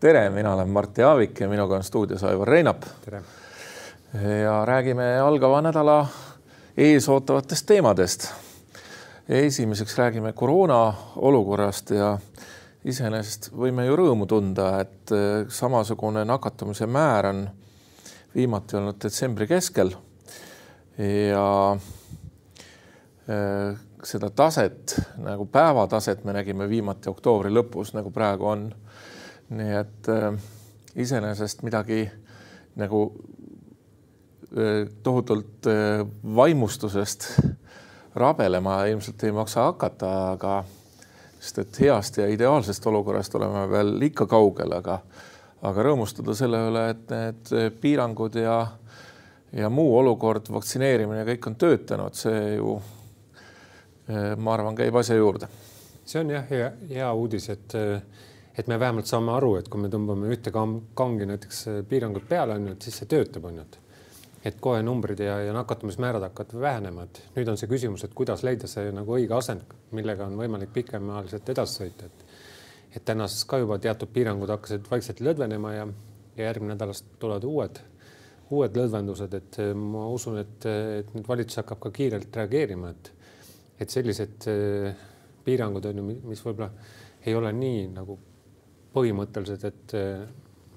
tere, mina olen Martti Aavik ja minuga on stuudios Aivar Reinap. tere! ja räägime algava nädala ees ootavatest teemadest. esimeseks räägime koroona olukorrast ja iseenesest võime ju rõõmu tunda, et eh, samasugune nakatumise määr on viimati olnud detsembri keskel ja eh, seda taset nagu päevataset me nägime viimati oktoobri lõpus, nagu praegu on. nii et äh, iseenesest midagi nagu äh, tohutult äh, vaimustusest rabelema ilmselt ei maksa hakata, aga sest et heast ja ideaalsest olukorrast oleme veel ikka kaugel, aga aga rõõmustada selle üle, et need piirangud ja ja muu olukord, vaktsineerimine, kõik on töötanud, see ju ma arvan, käib asja juurde. see on jah, hea, hea uudis, et, et me vähemalt saame aru, et kui me tõmbame ühte kangi näiteks äh, piirangud peale, on ju, et siis see töötab, on ju, et et kohe numbrid ja, ja nakatumismäärad hakkavad vähenema, et nüüd on see küsimus, et kuidas leida see nagu õige asend, millega on võimalik pikemaajaliselt edasi sõita, et et tänasest ka juba teatud piirangud hakkasid vaikselt lõdvenema ja, ja järgmine nädalast tulevad uued, uued lõdvendused, et ma usun, et, et nüüd valitsus hakkab ka kiirelt reageerima, et et sellised äh, piirangud on ju, mis võib-olla ei ole nii nagu põhimõttelised, et äh,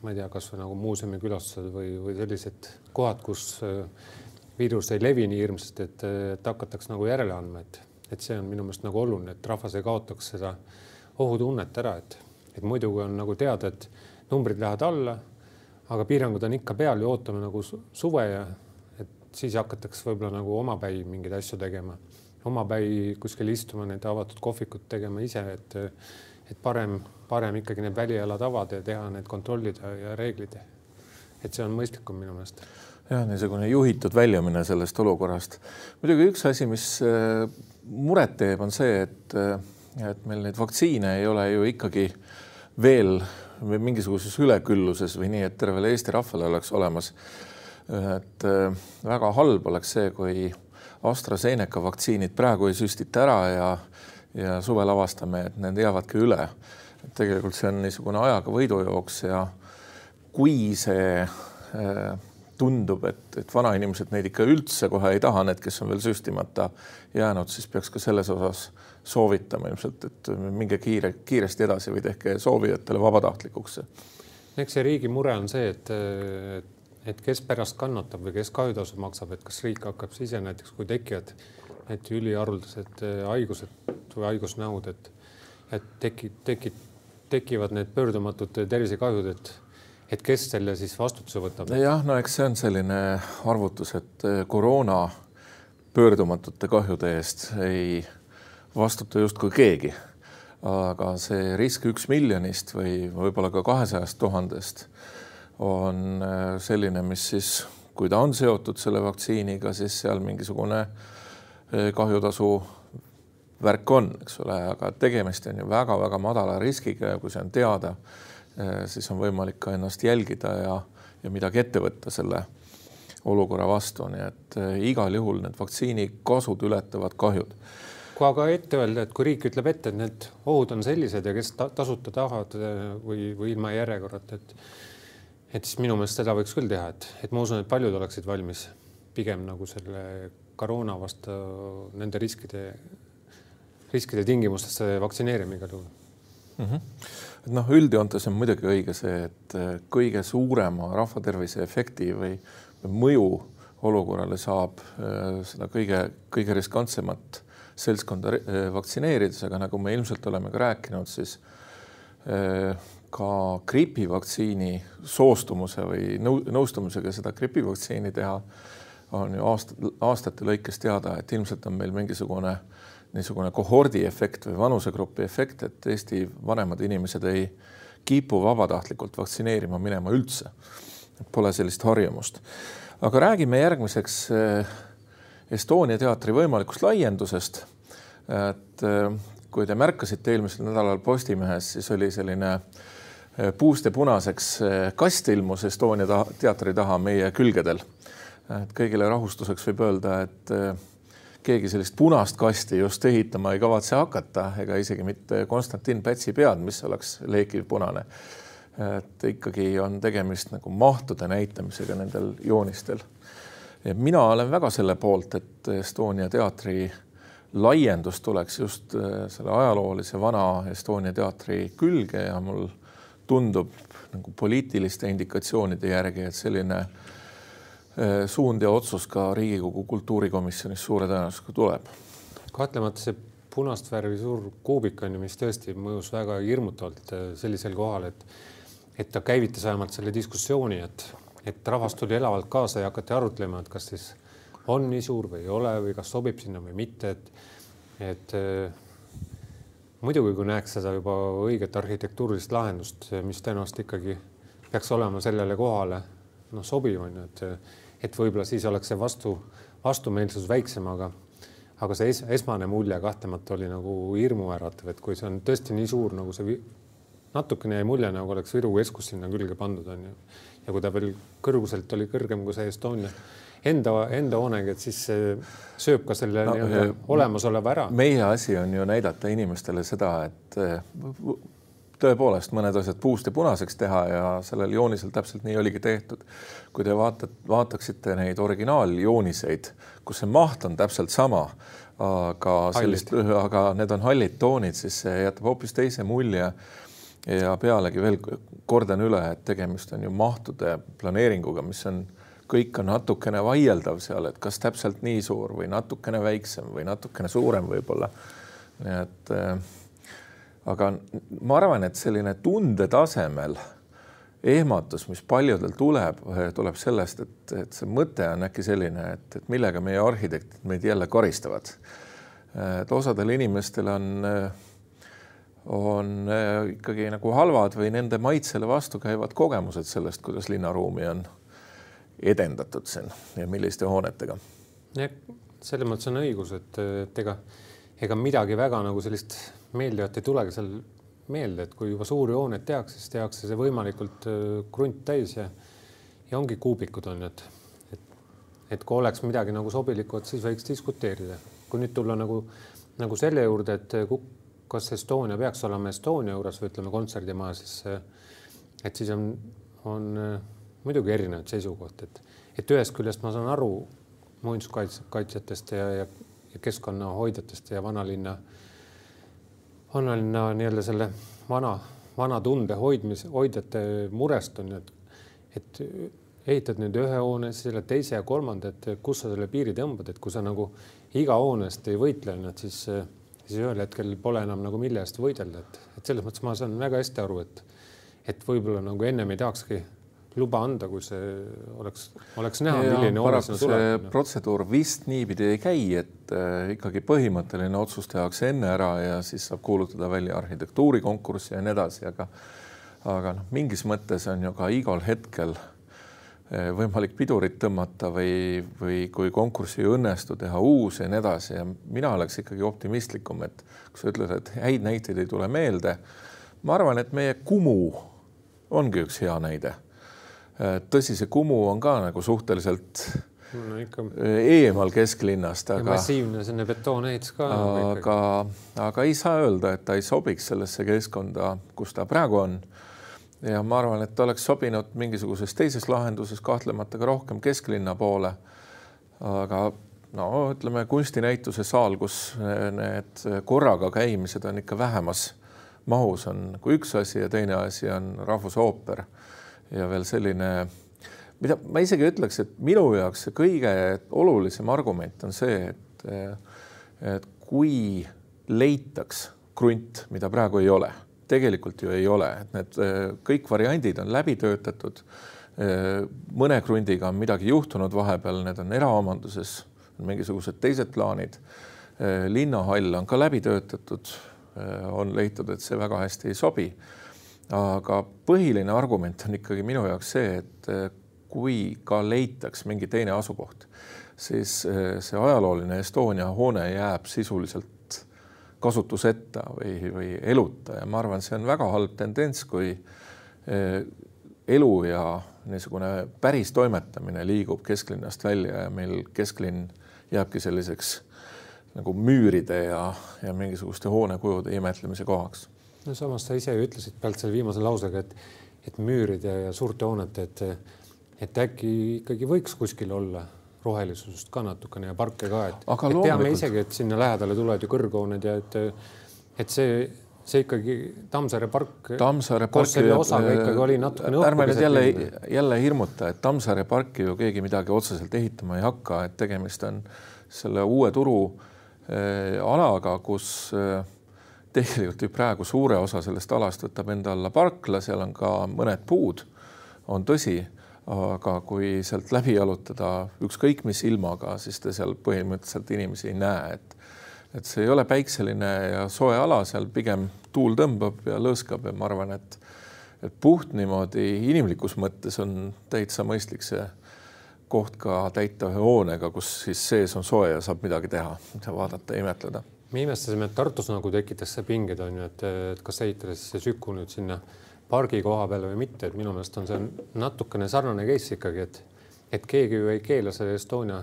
ma ei tea, kasvõi nagu muuseumikülastused või, või sellised kohad, kus äh, viirus ei levi nii hirmsasti, et, et hakataks nagu järele andma, et, et see on minu meelest nagu oluline, et rahvas ei kaotaks seda ohutunnet ära, et, et muidugi on nagu teada, et numbrid lähevad alla, aga piirangud on ikka peal ja ootame nagu suve ja et siis hakatakse võib-olla nagu omapäi mingeid asju tegema omapäi kuskil istuma, need avatud kohvikud tegema ise, et, et parem, parem ikkagi need välialad avada ja teha need kontrollid ja, reeglid. et see on mõistlikum minu meelest. jah, niisugune juhitud väljumine sellest olukorrast. muidugi üks asi, mis äh, muret teeb, on see, et, äh, et meil neid vaktsiine ei ole ju ikkagi veel mingisuguses ülekülluses või nii, et tervele Eesti rahvale oleks olemas. et äh, väga halb oleks see, kui AstraZeneca vaktsiinid praegu ei süstita ära ja, ja suvel avastame, et need jäävadki üle. tegelikult see on niisugune ajaga võidujooks ja kui see äh, tundub, et, et vanainimesed neid ikka üldse kohe ei taha, need, kes on veel süstimata jäänud, siis peaks ka selles osas soovitama ilmselt, et minge kiire, kiiresti edasi või tehke soovijatele vabatahtlikuks. eks see riigi mure on see, et, et et kes pärast kannatab või kes kahjutasu maksab, et kas riik hakkab siis näiteks, kui tekivad need üliharuldased äh, haigused või haigusnähud, et, et teki, teki, tekivad need pöördumatud tervisekahjud, et, et kes selle siis vastutuse võtab? jah, no eks see on selline arvutus, et äh, koroona pöördumatute kahjude eest ei vastuta justkui keegi. aga see risk üks miljonist või võib-olla ka kahesajast tuhandest on äh, selline, mis siis, kui ta on seotud selle vaktsiiniga, siis seal mingisugune äh, kahjutasu värk on, eks ole, aga tegemist on ju väga-väga madala riskiga ja kui see on teada, äh, siis on võimalik ka ennast jälgida ja, ja midagi ette võtta selle olukorra vastu, nii et igal juhul need vaktsiini kasud ületavad kahjud. Kui aga ette öelda, et kui riik ütleb ette, et need ohud on sellised ja kes tasuta tahavad või, või ilma järjekorrata, et et siis minu meelest seda võiks küll teha, et, et ma usun, et paljud oleksid valmis pigem nagu selle koroona vastu nende riskide, riskide tingimustesse vaktsineerima igal juhul mm. -hmm. noh, üldjoontes on muidugi õige see, et äh, kõige suurema rahvatervise efekti või mõju olukorrale saab äh, seda kõige-kõige riskantsemat seltskonda äh, vaktsineerides, aga nagu me ilmselt oleme ka rääkinud, siis ka gripivaktsiini soostumuse või nõustumusega seda gripivaktsiini teha, on ju aasta, aastate lõikes teada, et ilmselt on meil mingisugune niisugune kohordi efekt või vanusegrupi efekt, et Eesti vanemad inimesed ei kipu vabatahtlikult vaktsineerima minema üldse. Pole sellist harjumust. aga räägime järgmiseks eh, Estonia teatri võimalikust laiendusest. et eh, kui te märkasite eelmisel nädalal Postimehes, siis oli selline Äh, puust ja punaseks äh, kast ilmus Estonia taha, teatri taha meie külgedel. et kõigile rahustuseks võib öelda, et äh, keegi sellist punast kasti just ehitama ei kavatse hakata, ega isegi mitte Konstantin Pätsi pead, mis oleks leekiv punane. et ikkagi on tegemist nagu mahtude näitamisega nendel joonistel. ja mina olen väga selle poolt, et Estonia teatri laiendus tuleks just selle ajaloolise vana Estonia teatri külge ja mul tundub nagu poliitiliste indikatsioonide järgi, et selline äh, suund ja otsus ka Riigikogu kultuurikomisjonis suure tõenäosusega tuleb. kahtlemata see punast värvi suur kuubik on ju, mis tõesti mõjus väga hirmutavalt äh, sellisel kohal, et et ta käivitas vähemalt selle diskussiooni, et, et rahvas tuli elavalt kaasa ja hakati arutlema, et kas siis on nii suur või ei ole või kas sobib sinna või mitte, et et muidugi, kui näeks seda juba õiget arhitektuurilist lahendust, mis tõenäoliselt ikkagi peaks olema sellele kohale noh, sobiv on ju, et, et võib-olla siis oleks see vastu, vastumeelsus väiksem, aga, aga see es, esmane mulje kahtlemata oli nagu hirmuäratav, et kui see on tõesti nii suur, nagu see natukene jäi mulje, nagu oleks Viru keskus sinna külge pandud on ju. ja kui ta veel kõrguselt oli kõrgem kui see Estonia enda, enda hoonega, et siis see sööb ka selle no, nii-öelda eh, olemasoleva ära. meie asi on ju näidata inimestele seda, et eh, tõepoolest mõned asjad puust ja punaseks teha ja sellel joonisel täpselt nii oligi tehtud. kui te vaatate, vaataksite neid originaaljooniseid, kus see maht on täpselt sama, aga sellist, aga need on hallid toonid, siis see jätab hoopis teise mulje. ja pealegi veel kordan üle, et tegemist on ju mahtude planeeringuga, mis on kõik on natukene vaieldav seal, et kas täpselt nii suur või natukene väiksem või natukene suurem võib-olla. nii et äh, aga ma arvan, et selline tunde tasemel ehmatus, mis paljudel tuleb, tuleb sellest, et, et see mõte on äkki selline, et, et millega meie arhitektid meid jälle karistavad. et osadel inimestel on, on ikkagi nagu halvad või nende maitsele vastukäivad kogemused sellest, kuidas linnaruumi on edendatud siin ja milliste hoonetega? selles mõttes on õigus, et, et ega, ega midagi väga nagu sellist meeldivat ei tulegi seal meelde, et kui juba suuri hooneid tehakse, siis tehakse see võimalikult äh, krunt täis ja, ja ongi kuubikud on ju, et, et, et kui oleks midagi nagu sobilikku, et siis võiks diskuteerida. kui nüüd tulla nagu, nagu selle juurde, et kas Estonia peaks olema Estonia juures või ütleme kontserdimaja, siis et siis on, on muidugi erinevaid seisukohti, et, et ühest küljest ma saan aru muinsuskaitsjatest ja, ja, ja keskkonnahoidjatest ja vanalinna, vanalinna nii-öelda selle vana, vana tunde hoidmise, hoidjate murest on et, et ehitad nüüd ühe hoone, siis selle teise ja kolmanda, et kus sa selle piiri tõmbad, et kui sa nagu iga hoone eest ei võitle, et siis, siis ühel hetkel pole enam nagu mille eest võidelda, et, et selles mõttes ma saan väga hästi aru, et, et võib-olla nagu ennem ei tahakski luba anda, kui see oleks, oleks näha, milline hoone sinna tuleb. protseduur vist niipidi ei käi, et äh, ikkagi põhimõtteline otsus tehakse enne ära ja siis saab kuulutada välja arhitektuurikonkurssi ja nii edasi, aga aga noh, mingis mõttes on ju ka igal hetkel äh, võimalik pidurit tõmmata või, või kui konkurss ei õnnestu, teha uus ja nii edasi ja mina oleks ikkagi optimistlikum, et kui sa ütled, et häid näiteid ei tule meelde, ma arvan, et meie Kumu ongi üks hea näide tõsi, see Kumu on ka nagu suhteliselt no, ikka. eemal kesklinnast, aga. massiivne selline betoonehitus ka. aga, aga ei saa öelda, et ta ei sobiks sellesse keskkonda, kus ta praegu on. ja ma arvan, et ta oleks sobinud mingisuguses teises lahenduses kahtlemata ka rohkem kesklinna poole. aga no ütleme kunstinäituse saal, kus need korraga käimised on ikka vähemas mahus, on nagu üks asi ja teine asi on Rahvusooper ja veel selline, mida ma isegi ütleks, et minu jaoks see kõige olulisem argument on see, et, et kui leitaks krunt, mida praegu ei ole, tegelikult ju ei ole, et need kõik variandid on läbi töötatud. mõne krundiga on midagi juhtunud vahepeal, need on eraomanduses, mingisugused teised plaanid. linnahall on ka läbi töötatud, on leitud, et see väga hästi ei sobi aga põhiline argument on ikkagi minu jaoks see, et eh, kui ka leitaks mingi teine asukoht, siis eh, see ajalooline Estonia hoone jääb sisuliselt kasutuseta või, või eluta ja ma arvan, see on väga halb tendents, kui eh, elu ja niisugune päris toimetamine liigub kesklinnast välja ja meil kesklinn jääbki selliseks nagu müüride ja, ja mingisuguste hoonekujude imetlemise kohaks. No samas sa ise ju ütlesid pealt selle viimase lausega, et, et müüride ja suurte hoonete, et, et äkki ikkagi võiks kuskil olla rohelisust ka natukene ja parke ka, et, et loomulikult... teame isegi, et sinna lähedale tulevad ju kõrghooned ja et, et see see ikkagi Tammsaare park. Tammsaare parki. osaga ikkagi oli natukene. ärme nüüd jälle, jälle hirmuta, et Tammsaare parki ju keegi midagi otseselt ehitama ei hakka, et tegemist on selle uue turu äh, alaga, kus äh, tegelikult ju praegu suure osa sellest alast võtab enda alla parkla, seal on ka mõned puud, on tõsi, aga kui sealt läbi jalutada ükskõik mis ilmaga, siis te seal põhimõtteliselt inimesi ei näe, et et see ei ole päikseline ja soe ala, seal pigem tuul tõmbab ja lõõskab ja ma arvan, et et puht niimoodi inimlikus mõttes on täitsa mõistlik see koht ka täita ühe hoonega, kus siis sees on soe ja saab midagi teha, vaadata, imetleda. Me imestasime, et Tartus nagu tekitas see pingeid on ju, et, et kas ehitada siis see Süku nüüd sinna pargi koha peale või mitte, et minu meelest on see natukene sarnane case ikkagi, et et keegi ju ei keela selle Estonia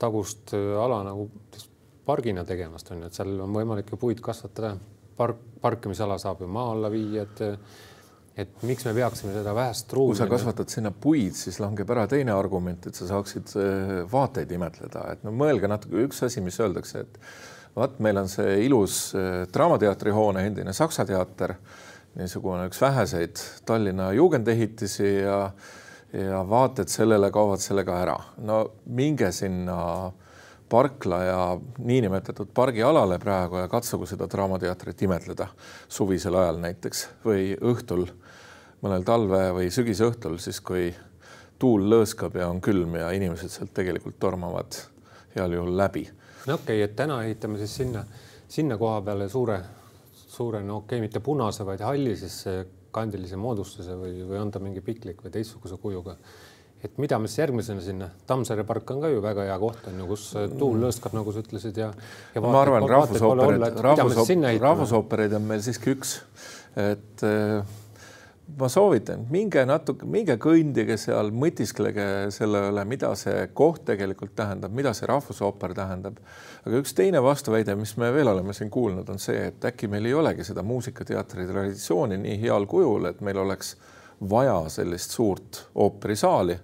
tagust ala nagu pargina tegemast on ju, et seal on võimalik ju puid kasvatada, park, parkimisala saab ju maa alla viia, et et miks me peaksime seda vähest ruumi. kui sa kasvatad sinna puid, siis langeb ära teine argument, et sa saaksid äh, vaateid imetleda, et no mõelge natuke, üks asi, mis öeldakse, et vaat meil on see ilus äh, Draamateatri hoone, endine Saksa teater, niisugune üks väheseid Tallinna jugendehitisi ja ja vaated sellele kaovad sellega ära. no minge sinna parkla ja niinimetatud pargialale praegu ja katsugu seda Draamateatrit imetleda suvisel ajal näiteks või õhtul, mõnel talve või sügisõhtul, siis kui tuul lõõskab ja on külm ja inimesed sealt tegelikult tormavad heal juhul läbi. No okei okay,, et täna ehitame siis sinna, sinna koha peale suure, suure, no okei okay,, mitte punase, vaid halli siis kandilise moodustuse või, või on ta mingi piklik või teistsuguse kujuga. Et mida me siis järgmisena sinna, Tammsaare park on ka ju väga hea koht on ju, kus äh, tuul lõõskab, nagu sa ütlesid ja, ja. ma arvan, rahvusooperid, rahvusooperid, rahvusoopereid on meil siiski üks, et äh, ma soovitan, minge natuke, minge kõndige seal, mõtisklege selle üle, mida see koht tegelikult tähendab, mida see rahvusooper tähendab. aga üks teine vastuväide, mis me veel oleme siin kuulnud, on see, et äkki meil ei olegi seda muusikateatri traditsiooni nii heal kujul, et meil oleks vaja sellist suurt ooperisaali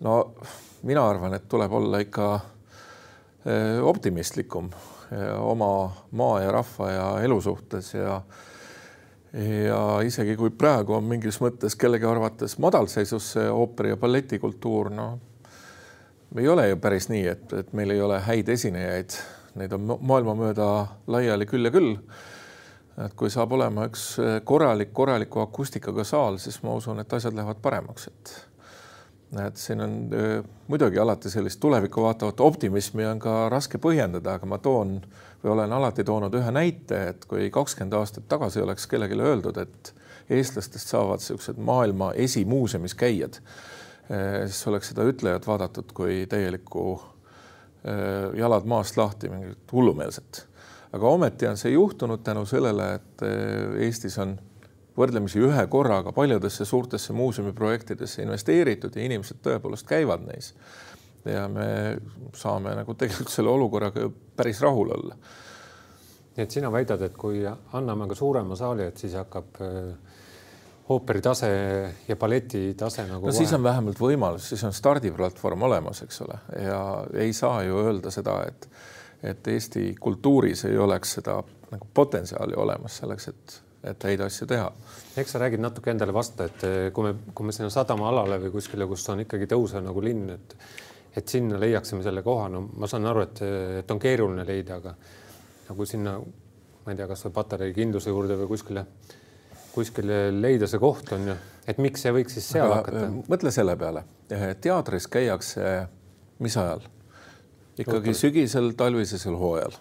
no mina arvan, et tuleb olla ikka eh, optimistlikum eh, oma maa ja rahva ja elu suhtes ja ja isegi kui praegu on mingis mõttes kellegi arvates madalseisus see ooperi ja balletikultuur, noh, ei ole ju päris nii, et, et meil ei ole häid esinejaid, neid on maailma mööda laiali küll ja küll. et kui saab olema üks korralik, korraliku akustikaga saal, siis ma usun, et asjad lähevad paremaks, et et siin on muidugi alati sellist tulevikku vaatavat optimismi on ka raske põhjendada, aga ma toon või olen alati toonud ühe näite, et kui kakskümmend aastat tagasi oleks kellelegi öeldud, et eestlastest saavad niisugused maailma esimuuseumis käijad, siis oleks seda ütlejat vaadatud kui täielikku jalad maast lahti, mingit hullumeelset. aga ometi on see juhtunud tänu sellele, et Eestis on võrdlemisi ühe korraga paljudesse suurtesse muuseumiprojektidesse investeeritud ja inimesed tõepoolest käivad neis. ja me saame nagu tegelikult selle olukorraga päris rahul olla. nii et sina väidad, et kui anname ka suurema saali, et siis hakkab äh, ooperi tase ja balleti tase nagu. no kohe. siis on vähemalt võimalus, siis on stardiplatvorm olemas, eks ole, ja ei saa ju öelda seda, et et Eesti kultuuris ei oleks seda nagu potentsiaali olemas selleks, et et häid asju teha. eks sa räägid natuke endale vastu, et eh, kui me, kui me sinna sadamaalale või kuskile, kus on ikkagi tõusev nagu linn, et et sinna leiaksime selle koha, no ma saan aru, et, et on keeruline leida, aga nagu sinna, ma ei tea, kasvõi Patarei kindluse juurde või kuskile, kuskile leida see koht on ju, et miks see võiks siis seal aga, hakata? Eh, mõtle selle peale, eh, teatris käiakse mis ajal? ikkagi sügisel, talvisel hooajal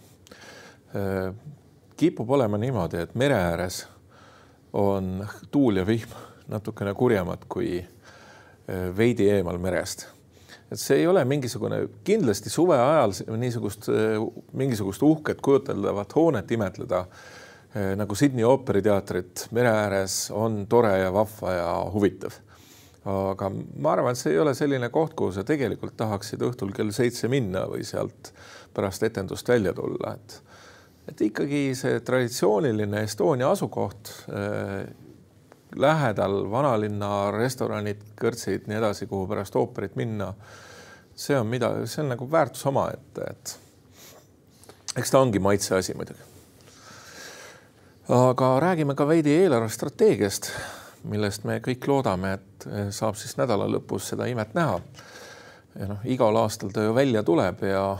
kipub olema niimoodi, et mere ääres on tuul ja vihm natukene kurjemad kui eh, veidi eemal merest. et see ei ole mingisugune, kindlasti suve ajal niisugust, eh, mingisugust uhket kujuteldavat hoonet imetleda eh, nagu Sydney ooperiteatrit mere ääres on tore ja vahva ja huvitav. aga ma arvan, et see ei ole selline koht, kuhu sa tegelikult tahaksid õhtul kell seitse minna või sealt pärast etendust välja tulla, et et ikkagi see traditsiooniline Estonia asukoht äh, lähedal vanalinna restoranid, kõrtsid, nii edasi, kuhu pärast ooperit minna. see on mida, see on nagu väärtus omaette, et eks ta ongi maitse asi muidugi. aga räägime ka veidi eelarvestrateegiast, millest me kõik loodame, et saab siis nädala lõpus seda imet näha. ja noh, igal aastal ta ju välja tuleb ja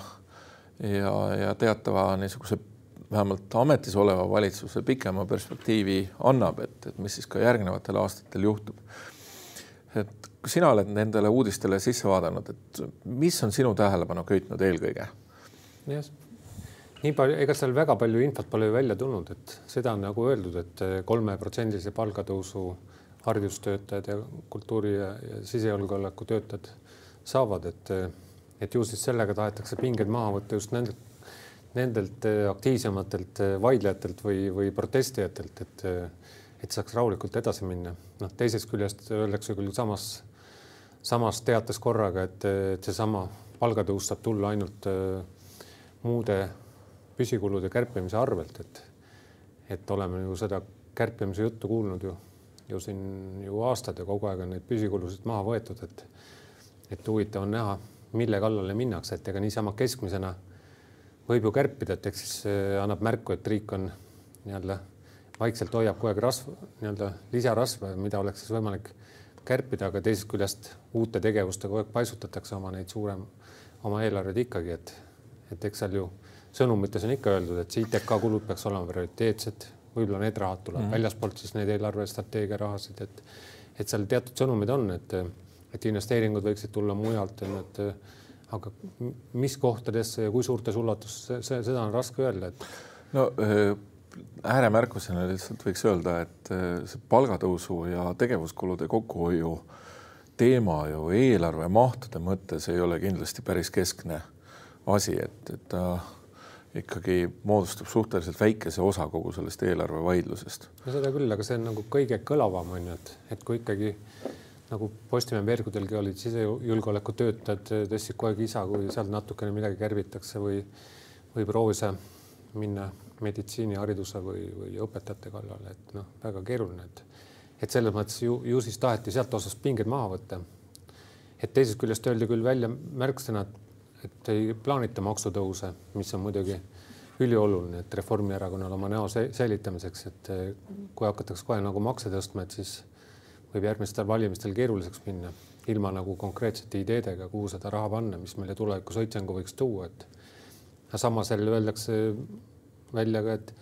ja, ja teatava niisuguse vähemalt ametis oleva valitsuse pikema perspektiivi annab, et, et mis siis ka järgnevatel aastatel juhtub. et kui sina oled nendele uudistele sisse vaadanud, et mis on sinu tähelepanu köitnud eelkõige? jah, nii palju, ega seal väga palju infot pole ju välja tulnud, et seda on nagu öeldud, et kolmeprotsendilise palgatõusu haridustöötajad ja kultuuri ja, ja sisejulgeoleku töötajad saavad, et, et ju siis sellega tahetakse pingeid maha võtta just nendelt nendelt äh, aktiivsematelt äh, vaidlejatelt või, või protestijatelt, et, äh, et saaks rahulikult edasi minna. noh, teisest küljest öeldakse küll samas, samas teates korraga, et, et seesama palgatõus saab tulla ainult muude püsikulude kärpimise arvelt, et, et oleme ju seda kärpimise juttu kuulnud ju, ju siin ju aastad ja kogu aeg on neid püsikulusid maha võetud, et, et huvitav on näha, mille kallale minnakse, et ega niisama keskmisena võib ju kärpida, et eks siis annab märku, et riik on nii-öelda vaikselt hoiab kogu aeg rasv, nii-öelda lisarasva, mida oleks siis võimalik kärpida, aga teisest küljest uute tegevustega kogu aeg paisutatakse oma neid suurem, oma eelarveid ikkagi, et, et eks seal ju sõnumites on ikka öeldud, et see ITK kulud peaks olema prioriteetsed, võib-olla need rahad tulevad mm väljaspoolt siis need eelarvestrateegia rahasid, et, et seal teatud sõnumid on, et, et investeeringud võiksid tulla mujalt, et aga mis kohtadesse ja kui suurtes ulatuses, see, seda on raske öelda, et. no äh, ääremärkusena lihtsalt võiks öelda, et äh, see palgatõusu ja tegevuskulude kokkuhoiu teema ju eelarve mahtude mõttes ei ole kindlasti päris keskne asi, et, et ta ikkagi moodustab suhteliselt väikese osa kogu sellest eelarvevaidlusest. no seda küll, aga see on nagu kõige kõlavam on ju, et, et kui ikkagi nagu Postimehe veergudelgi olid sisejulgeoleku töötajad, tõstsid kogu aeg isa, kui sealt natukene midagi kärbitakse või, või proovis minna meditsiinihariduse või, või õpetajate kallale, et noh, väga keeruline, et, et selles mõttes ju, ju siis taheti sealt osast pingeid maha võtta. et teisest küljest öeldi küll välja märksõnad, et ei plaanita maksutõuse, mis on muidugi ülioluline, et Reformierakonnal oma näo säilitamiseks, et kui hakatakse kohe nagu makse tõstma, et siis võib järgmistel valimistel keeruliseks minna ilma nagu konkreetsete ideedega, kuhu seda raha panna, mis meile tulevikus õitsengu võiks tuua, et samas jälle öeldakse välja ka, et,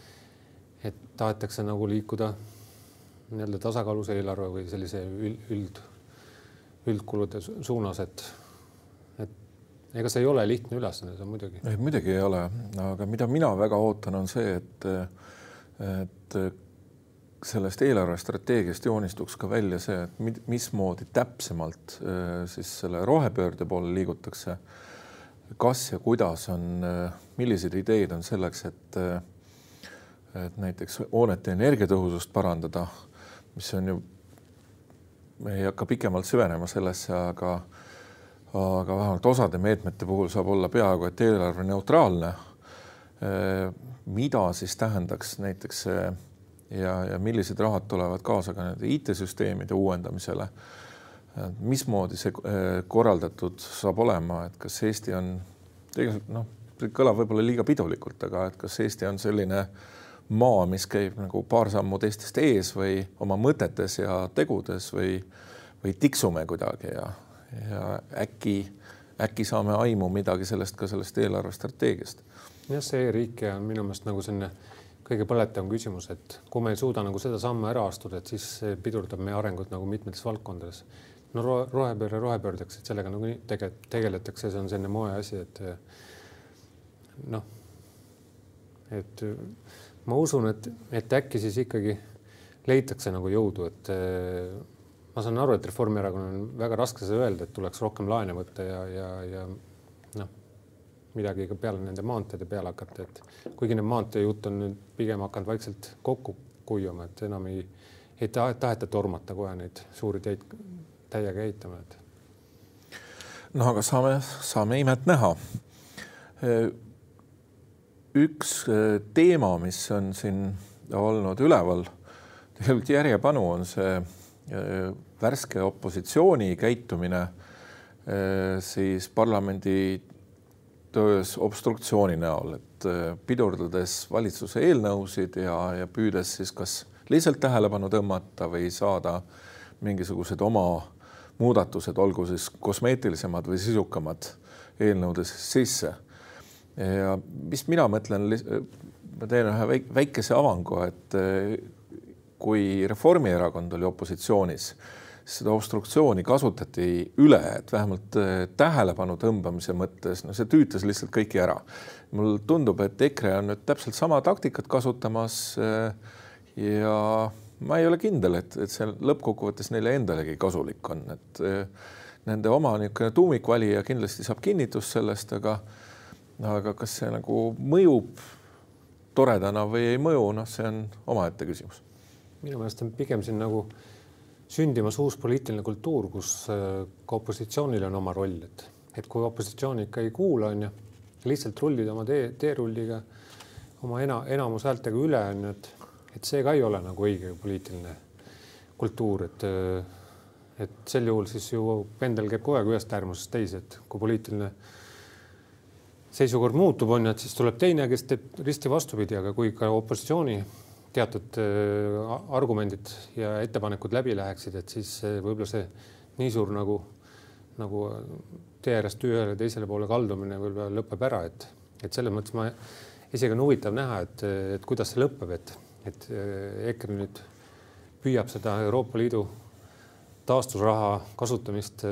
et tahetakse nagu liikuda nii-öelda tasakaalus eelarve või sellise üld, üldkulude suunas, et, et ega see ei ole lihtne ülesanne, see on muidugi. muidugi ei ole, aga mida mina väga ootan, on see, et, et sellest eelarvestrateegiast joonistuks ka välja see, et mismoodi täpsemalt äh, siis selle rohepöörde poole liigutakse. kas ja kuidas on, äh, millised ideed on selleks, et, äh, et näiteks hoonete energiatõhusust parandada, mis on ju, me ei hakka pikemalt süvenema sellesse, aga, aga vähemalt osade meetmete puhul saab olla peaaegu et eelarve neutraalne. mida siis tähendaks näiteks see ja, ja millised rahad tulevad kaasa ka nende IT-süsteemide uuendamisele. mismoodi see äh, korraldatud saab olema, et kas Eesti on tegelikult noh, see kõlab võib-olla liiga pidulikult, aga et kas Eesti on selline maa, mis käib nagu paar sammu teistest ees või oma mõtetes ja tegudes või, või tiksume kuidagi ja, ja äkki, äkki saame aimu midagi sellest ka sellest eelarvestrateegiast. jah, see e-riik on minu meelest nagu selline kõige põletavam küsimus, et kui me ei suuda nagu seda sammu ära astuda, et siis see pidurdab meie arengut nagu mitmetes valdkondades. no rohepööre rohepöördeks, et sellega nagu tege, tegeletakse, see on selline moeasi, et noh, et ma usun, et, et äkki siis ikkagi leitakse nagu jõudu, et ma saan aru, et Reformierakonnal on väga raske seda öelda, et tuleks rohkem laene võtta ja, ja, ja midagi ka peale nende maanteede peale hakata, et kuigi need maanteejutt on nüüd pigem hakanud vaikselt kokku kuivama, et enam ei, ei taheta tormata kohe neid suuri teid täiega ehitama, et. no aga saame, saame imet näha. üks teema, mis on siin olnud üleval tegelikult järjepanu, on see värske opositsiooni käitumine siis parlamendi töös obstruktsiooni näol, et pidurdades valitsuse eelnõusid ja, ja püüdes siis kas lihtsalt tähelepanu tõmmata või saada mingisugused oma muudatused, olgu siis kosmeetilisemad või sisukamad eelnõudes sisse. ja mis mina mõtlen, ma teen ühe väikese avangu, et kui Reformierakond oli opositsioonis, seda obstruktsiooni kasutati üle, et vähemalt tähelepanu tõmbamise mõttes, no see tüütas lihtsalt kõiki ära. mul tundub, et EKRE on nüüd täpselt sama taktikat kasutamas ja ma ei ole kindel, et, et see lõppkokkuvõttes neile endalegi kasulik on, et eh, nende oma niisugune tuumikvalija kindlasti saab kinnitust sellest, aga aga kas see nagu mõjub toredana või ei mõju, noh, see on omaette küsimus. minu meelest on pigem siin nagu sündimas uus poliitiline kultuur, kus eh, ka opositsioonil on oma roll, et, et kui opositsioon ikka ei kuula, on ju, lihtsalt rullida oma tee, teerulliga oma ena, enamushäältega üle, on ju, et et see ka ei ole nagu õige poliitiline kultuur, et et sel juhul siis ju pendel käib kogu aeg ühest äärmusest teise, et kui poliitiline seisukord muutub, on ju, et siis tuleb teine, kes teeb risti vastupidi, aga kui ka opositsiooni teatud äh, argumendid ja ettepanekud läbi läheksid, et siis äh, võib-olla see nii suur nagu, nagu tee äärest ühele teisele poole kaldumine võib-olla lõpeb ära, et, et selles mõttes ma isegi on huvitav näha, et, et kuidas see lõpeb, et et EKRE nüüd püüab seda Euroopa Liidu taastusraha kasutamist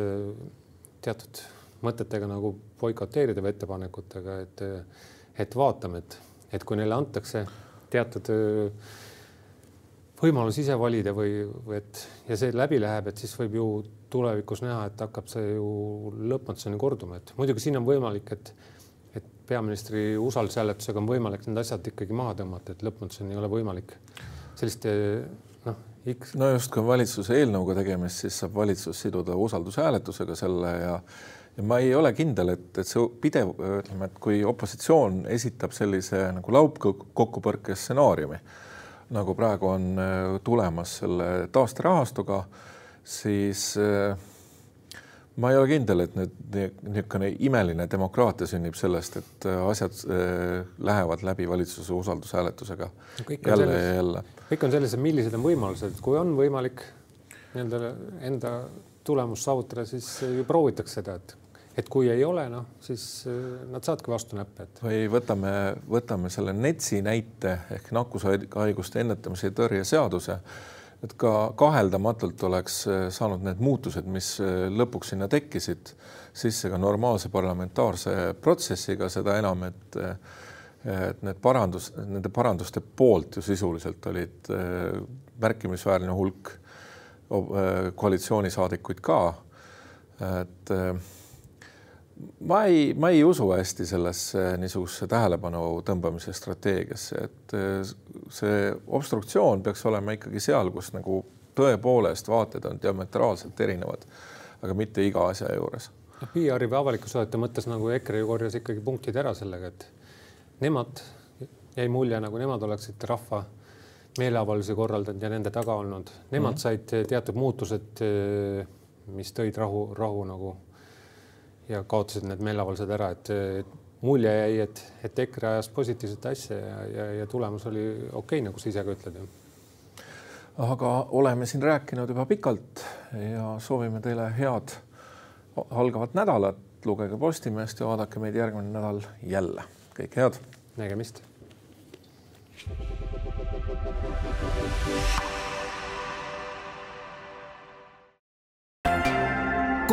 teatud mõtetega nagu boikoteerida või ettepanekutega, et, et vaatame, et, et kui neile antakse teatud eh, võimalus ise valida või, või et ja see läbi läheb, et siis võib ju tulevikus näha, et hakkab see ju lõpmatuseni korduma, et muidugi siin on võimalik, et peaministri usaldushääletusega on võimalik need asjad ikkagi maha tõmmata, et lõpmatuseni ei ole võimalik selliste noh, X. no just, kui on valitsuse eelnõuga tegemist, siis saab valitsus siduda usaldushääletusega selle ja ja ma ei ole kindel, et, et see pidev, ütleme, et kui opositsioon esitab sellise nagu laupkokkupõrke stsenaariumi, nagu praegu on äh, tulemas selle taasterahastuga, siis äh, ma ei ole kindel, et nüüd niisugune imeline demokraatia sünnib sellest, et äh, asjad äh, lähevad läbi valitsuse usaldushääletusega no jälle selles, ja jälle. kõik on selles, et millised on võimalused, kui on võimalik nii-öelda enda tulemust saavutada, siis ju proovitakse seda, et et kui ei ole, noh, siis äh, nad saavadki vastu näppe, et. või võtame, võtame selle NETS-i näite ehk nakkushaiguste ennetamise ja tõrje seaduse et ka kaheldamatult oleks äh, saanud need muutused, mis äh, lõpuks sinna tekkisid, sisse ka normaalse parlamentaarse protsessiga, seda enam, et et need parandus, nende paranduste poolt ju sisuliselt olid märkimisväärne hulk koalitsioonisaadikuid ka. et ma ei, ma ei usu hästi sellesse niisugusesse tähelepanu tõmbamise strateegiasse, et eh, see obstruktsioon peaks olema ikkagi seal, kus nagu tõepoolest vaated on diametraalselt erinevad, aga mitte iga asja juures. noh, PR-i või avaliku suhete mõttes nagu EKRE ju korjas ikkagi punktid ära sellega, et nemad, jäi mulje, nagu nemad oleksid rahva meeleavaldusi korraldanud ja nende taga olnud, nemad mm -hmm. said teatud muutused, eh, mis tõid rahu, rahu nagu ja kaotasid need meeleavaldused ära, et mulje jäi, et, et EKRE ajas positiivset asja ja, ja, ja tulemus oli okei okay,, nagu sa ise ka ütled. aga oleme siin rääkinud juba pikalt ja soovime teile head algavat nädalat, lugege Postimeest ja vaadake meid järgmine nädal jälle. kõike head. nägemist.